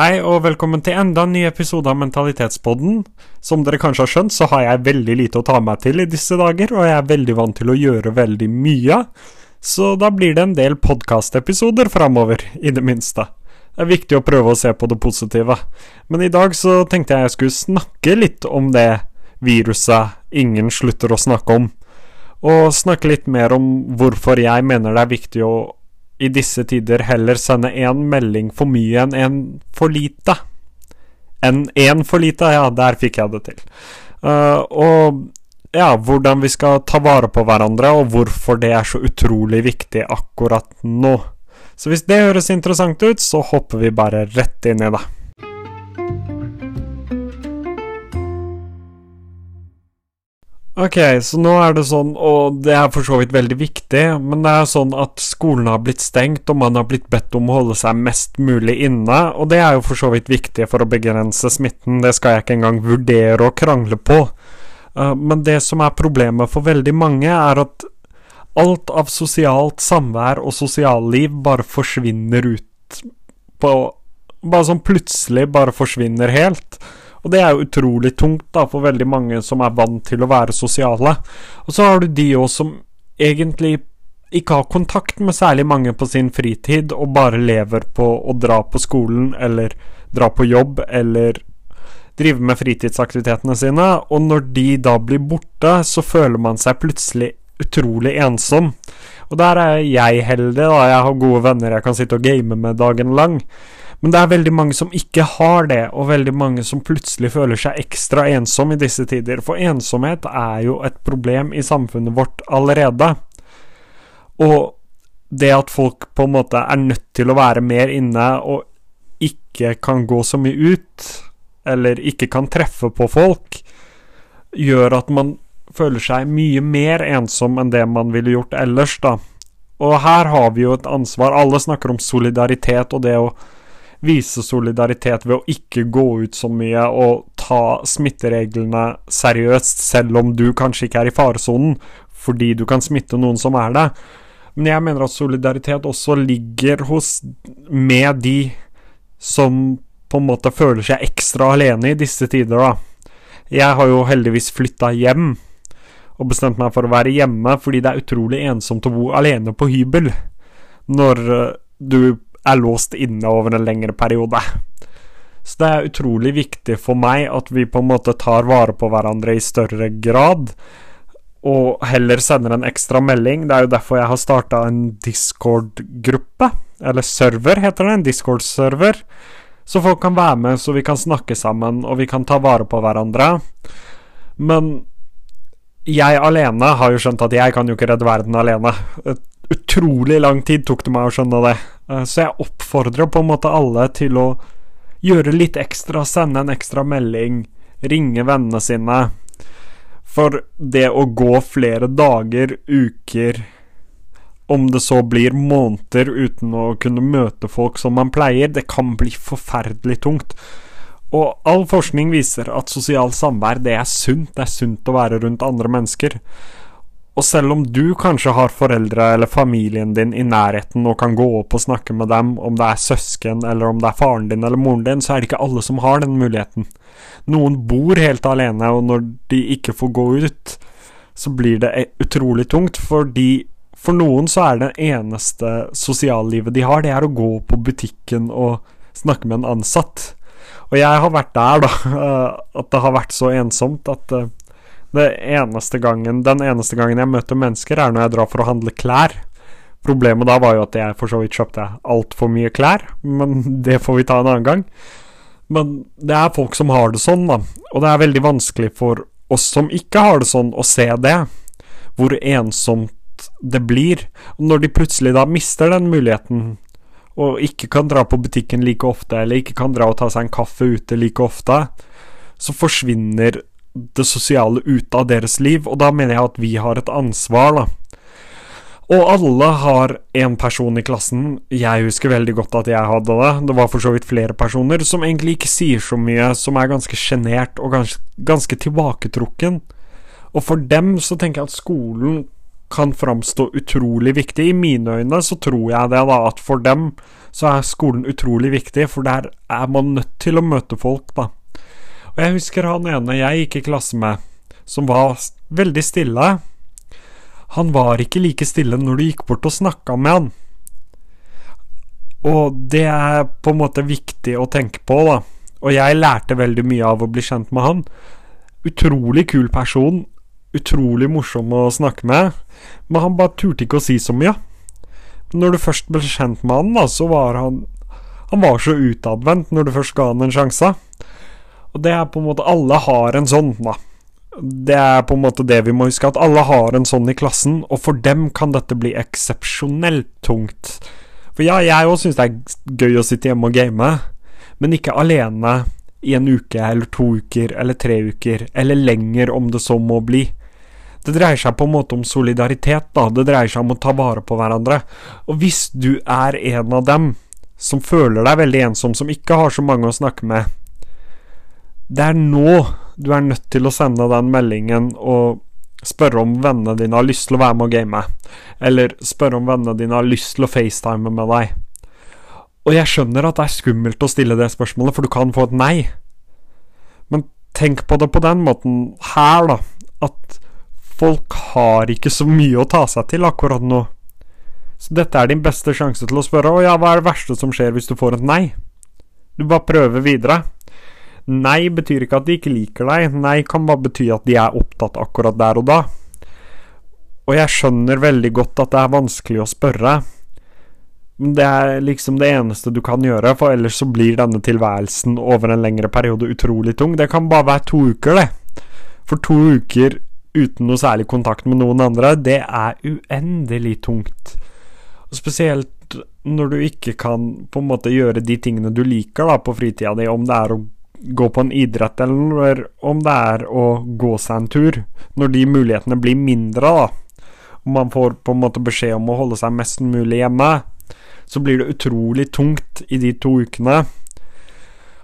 Hei og velkommen til enda en ny episode av Mentalitetspodden. Som dere kanskje har skjønt, så har jeg veldig lite å ta meg til i disse dager, og jeg er veldig vant til å gjøre veldig mye. Så da blir det en del podkastepisoder framover, i det minste. Det er viktig å prøve å se på det positive. Men i dag så tenkte jeg jeg skulle snakke litt om det viruset ingen slutter å snakke om. Og snakke litt mer om hvorfor jeg mener det er viktig å i disse tider heller sende én melding for mye enn én for lite. Enn én for lite, ja, der fikk jeg det til. Uh, og ja, hvordan vi skal ta vare på hverandre, og hvorfor det er så utrolig viktig akkurat nå. Så hvis det høres interessant ut, så hopper vi bare rett inn i det. Ok, så nå er det sånn, og det er for så vidt veldig viktig, men det er sånn at skolen har blitt stengt, og man har blitt bedt om å holde seg mest mulig inne, og det er jo for så vidt viktig for å begrense smitten, det skal jeg ikke engang vurdere å krangle på. Uh, men det som er problemet for veldig mange, er at alt av sosialt samvær og sosialliv bare forsvinner ut på Bare sånn plutselig bare forsvinner helt. Og det er jo utrolig tungt da, for veldig mange som er vant til å være sosiale. Og så har du de òg som egentlig ikke har kontakt med særlig mange på sin fritid, og bare lever på å dra på skolen eller dra på jobb eller drive med fritidsaktivitetene sine. Og når de da blir borte, så føler man seg plutselig utrolig ensom. Og der er jeg heldig, da. Jeg har gode venner jeg kan sitte og game med dagen lang. Men det er veldig mange som ikke har det, og veldig mange som plutselig føler seg ekstra ensom i disse tider. For ensomhet er jo et problem i samfunnet vårt allerede. Og det at folk på en måte er nødt til å være mer inne og ikke kan gå så mye ut, eller ikke kan treffe på folk, gjør at man føler seg mye mer ensom enn det man ville gjort ellers, da. Og her har vi jo et ansvar. Alle snakker om solidaritet og det å vise solidaritet ved å ikke gå ut så mye og ta smittereglene seriøst, selv om du kanskje ikke er i faresonen, fordi du kan smitte noen som er det. Men jeg mener at solidaritet også ligger hos med de som på en måte føler seg ekstra alene i disse tider, da. Jeg har jo heldigvis flytta hjem og bestemt meg for å være hjemme fordi det er utrolig ensomt å bo alene på hybel når eh, du er låst inne over en lengre periode. Så det er utrolig viktig for meg at vi på en måte tar vare på hverandre i større grad, og heller sender en ekstra melding. Det er jo derfor jeg har starta en Discord-gruppe, eller server heter det, en Discord-server, så folk kan være med, så vi kan snakke sammen, og vi kan ta vare på hverandre. Men jeg alene har jo skjønt at jeg kan jo ikke redde verden alene. Utrolig lang tid tok det meg å skjønne det. Eh, så jeg oppfordrer på en måte alle til å gjøre litt ekstra, sende en ekstra melding, ringe vennene sine. For det å gå flere dager, uker, om det så blir måneder uten å kunne møte folk som man pleier, det kan bli forferdelig tungt. Og all forskning viser at sosialt samvær, det er sunt. Det er sunt å være rundt andre mennesker. Og selv om du kanskje har foreldre eller familien din i nærheten og kan gå opp og snakke med dem, om det er søsken eller om det er faren din eller moren din, så er det ikke alle som har den muligheten. Noen bor helt alene, og når de ikke får gå ut, så blir det e- utrolig tungt, fordi for noen så er det eneste sosiallivet de har, det er å gå på butikken og snakke med en ansatt. Og jeg har vært der, da, at det har vært så ensomt at eh, Eneste gangen, den eneste gangen jeg møter mennesker, er når jeg drar for å handle klær. Problemet da var jo at jeg for så vidt kjøpte altfor mye klær, men det får vi ta en annen gang. Men det er folk som har det sånn, da, og det er veldig vanskelig for oss som ikke har det sånn, å se det. Hvor ensomt det blir. Og når de plutselig da mister den muligheten, og ikke kan dra på butikken like ofte, eller ikke kan dra og ta seg en kaffe ute like ofte, så forsvinner det sosiale ut av deres liv, og da mener jeg at vi har et ansvar, da. Og alle har en person i klassen, jeg husker veldig godt at jeg hadde det, det var for så vidt flere personer, som egentlig ikke sier så mye, som er ganske sjenert og ganske, ganske tilbaketrukken. Og for dem så tenker jeg at skolen kan framstå utrolig viktig. I mine øyne så tror jeg det, da, at for dem så er skolen utrolig viktig, for der er man nødt til å møte folk, da. Og jeg husker han ene jeg gikk i klasse med, som var veldig stille. Han var ikke like stille når du gikk bort og snakka med han. Og det er på en måte viktig å tenke på, da. Og jeg lærte veldig mye av å bli kjent med han. Utrolig kul person. Utrolig morsom å snakke med. Men han bare turte ikke å si så mye. Når du først ble kjent med han, da, så var han Han var så utadvendt når du først ga han en sjanse. Og det er på en måte Alle har en sånn, da. Det er på en måte det vi må huske, at alle har en sånn i klassen, og for dem kan dette bli eksepsjonelt tungt. For ja, jeg òg syns det er gøy å sitte hjemme og game, men ikke alene i en uke eller to uker eller tre uker, eller lenger om det så må bli. Det dreier seg på en måte om solidaritet, da. Det dreier seg om å ta vare på hverandre. Og hvis du er en av dem som føler deg veldig ensom, som ikke har så mange å snakke med, det er nå du er nødt til å sende den meldingen og spørre om vennene dine har lyst til å være med og game, eller spørre om vennene dine har lyst til å facetime med deg. Og jeg skjønner at det er skummelt å stille det spørsmålet, for du kan få et nei. Men tenk på det på den måten her, da, at folk har ikke så mye å ta seg til akkurat nå. Så dette er din beste sjanse til å spørre, og ja, hva er det verste som skjer hvis du får et nei? Du bare prøver videre. Nei betyr ikke at de ikke liker deg. Nei kan bare bety at de er opptatt akkurat der og da. Og jeg skjønner veldig godt at det er vanskelig å spørre. Men det er liksom det eneste du kan gjøre, for ellers så blir denne tilværelsen over en lengre periode utrolig tung. Det kan bare være to uker, det. For to uker uten noe særlig kontakt med noen andre, det er uendelig tungt. Og spesielt når du ikke kan på en måte gjøre de tingene du liker da på fritida di, om det er å gå på en idrett, eller om det er å gå seg en tur. Når de mulighetene blir mindre, da, og man får på en måte beskjed om å holde seg mest mulig hjemme, så blir det utrolig tungt i de to ukene.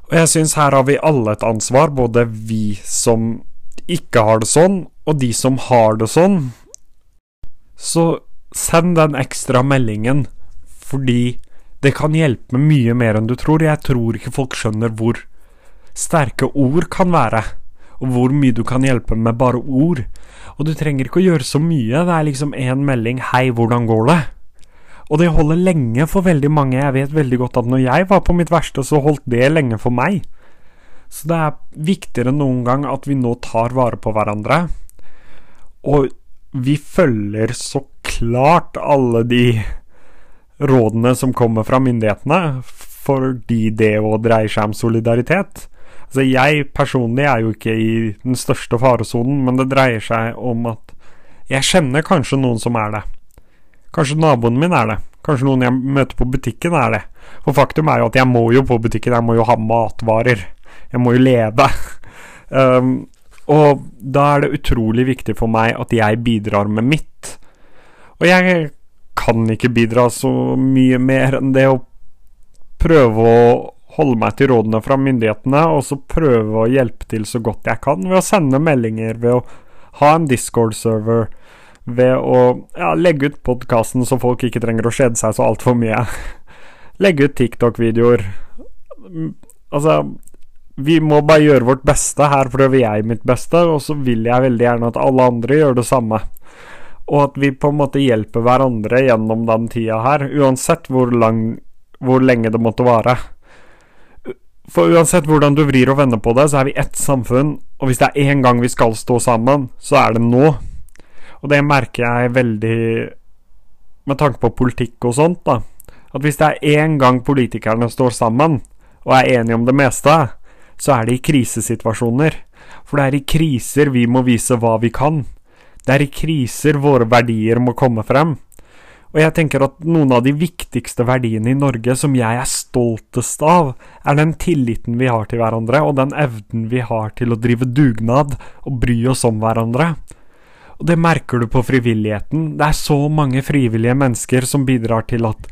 Og jeg syns her har vi alle et ansvar, både vi som ikke har det sånn, og de som har det sånn. Så send den ekstra meldingen, fordi det kan hjelpe mye mer enn du tror. Jeg tror ikke folk skjønner hvor sterke ord kan være, og hvor mye du kan hjelpe med bare ord. Og du trenger ikke å gjøre så mye, det er liksom én melding 'Hei, hvordan går det?' Og det holder lenge for veldig mange. Jeg vet veldig godt at når jeg var på mitt verste, så holdt det lenge for meg. Så det er viktigere enn noen gang at vi nå tar vare på hverandre. Og vi følger så klart alle de rådene som kommer fra myndighetene, fordi det òg dreier seg om solidaritet. Altså, jeg personlig er jo ikke i den største faresonen, men det dreier seg om at jeg kjenner kanskje noen som er det. Kanskje naboen min er det. Kanskje noen jeg møter på butikken er det. For faktum er jo at jeg må jo på butikken, jeg må jo ha matvarer. Jeg må jo leve. um, og da er det utrolig viktig for meg at jeg bidrar med mitt. Og jeg kan ikke bidra så mye mer enn det å prøve å holde meg til rådene fra myndighetene, og så prøve å hjelpe til så godt jeg kan ved å sende meldinger, ved å ha en Discord-server, ved å ja, legge ut podkasten så folk ikke trenger å skjede seg så altfor mye. legge ut TikTok-videoer. Altså Vi må bare gjøre vårt beste. Her prøver jeg mitt beste, og så vil jeg veldig gjerne at alle andre gjør det samme. Og at vi på en måte hjelper hverandre gjennom den tida her, uansett hvor, lang, hvor lenge det måtte vare. For uansett hvordan du vrir og vender på det, så er vi ett samfunn, og hvis det er én gang vi skal stå sammen, så er det nå. Og det merker jeg veldig med tanke på politikk og sånt, da. At hvis det er én gang politikerne står sammen, og er enige om det meste, så er det i krisesituasjoner. For det er i kriser vi må vise hva vi kan. Det er i kriser våre verdier må komme frem. Og jeg tenker at noen av de viktigste verdiene i Norge som jeg er stoltest av, er den tilliten vi har til hverandre, og den evnen vi har til å drive dugnad og bry oss om hverandre. Og det merker du på frivilligheten. Det er så mange frivillige mennesker som bidrar til at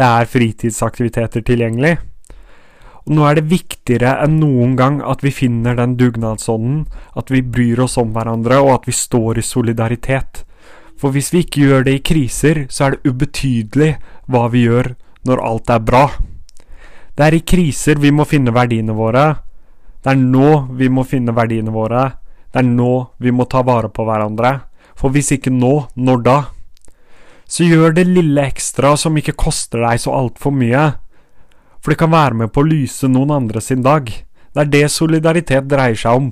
det er fritidsaktiviteter tilgjengelig. Og nå er det viktigere enn noen gang at vi finner den dugnadsånden, at vi bryr oss om hverandre, og at vi står i solidaritet. For hvis vi ikke gjør det i kriser, så er det ubetydelig hva vi gjør når alt er bra. Det er i kriser vi må finne verdiene våre. Det er nå vi må finne verdiene våre. Det er nå vi må ta vare på hverandre. For hvis ikke nå, når da? Så gjør det lille ekstra som ikke koster deg så altfor mye. For det kan være med på å lyse noen andre sin dag. Det er det solidaritet dreier seg om.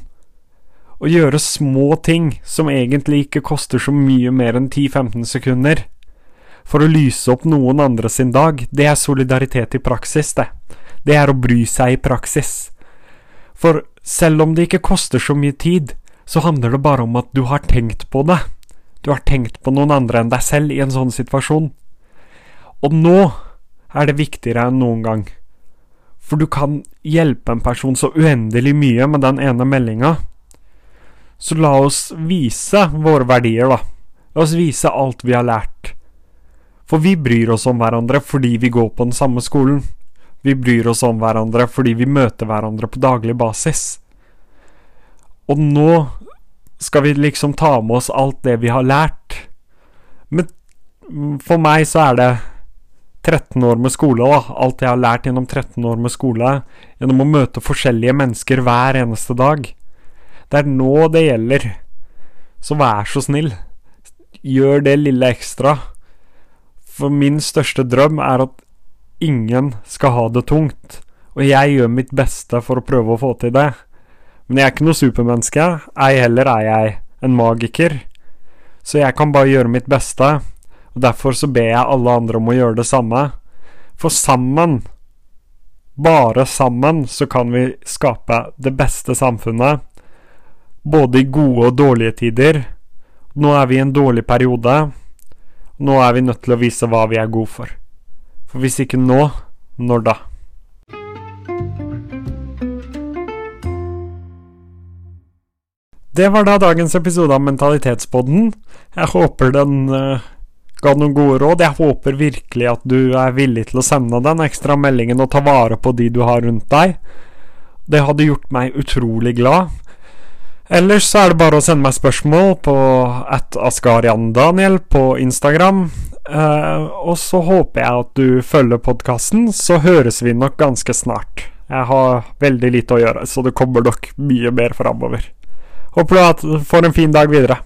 Å gjøre små ting som egentlig ikke koster så mye mer enn 10-15 sekunder. For å lyse opp noen andre sin dag, det er solidaritet i praksis, det. Det er å bry seg i praksis. For selv om det ikke koster så mye tid, så handler det bare om at du har tenkt på det. Du har tenkt på noen andre enn deg selv i en sånn situasjon. Og nå er det viktigere enn noen gang. For du kan hjelpe en person så uendelig mye med den ene meldinga. Så la oss vise våre verdier, da. La oss vise alt vi har lært. For vi bryr oss om hverandre fordi vi går på den samme skolen. Vi bryr oss om hverandre fordi vi møter hverandre på daglig basis. Og nå skal vi liksom ta med oss alt det vi har lært. Men for meg så er det 13 år med skole, da. Alt jeg har lært gjennom 13 år med skole. Gjennom å møte forskjellige mennesker hver eneste dag. Det er nå det gjelder. Så vær så snill, gjør det lille ekstra. For min største drøm er at ingen skal ha det tungt. Og jeg gjør mitt beste for å prøve å få til det. Men jeg er ikke noe supermenneske. Ei heller er jeg en magiker. Så jeg kan bare gjøre mitt beste. Og Derfor så ber jeg alle andre om å gjøre det samme. For sammen, bare sammen, så kan vi skape det beste samfunnet. Både i gode og dårlige tider. Nå er vi i en dårlig periode. Nå er vi nødt til å vise hva vi er gode for. For hvis ikke nå, når da? Det var da dagens episode av Mentalitetspodden. Jeg håper den uh, ga noen gode råd. Jeg håper virkelig at du er villig til å sende den ekstra meldingen og ta vare på de du har rundt deg. Det hadde gjort meg utrolig glad. Ellers så er det bare å sende meg spørsmål på at askariandaniel på Instagram. Uh, og så håper jeg at du følger podkasten, så høres vi nok ganske snart. Jeg har veldig lite å gjøre, så det kommer nok mye mer framover. Håper du får en fin dag videre.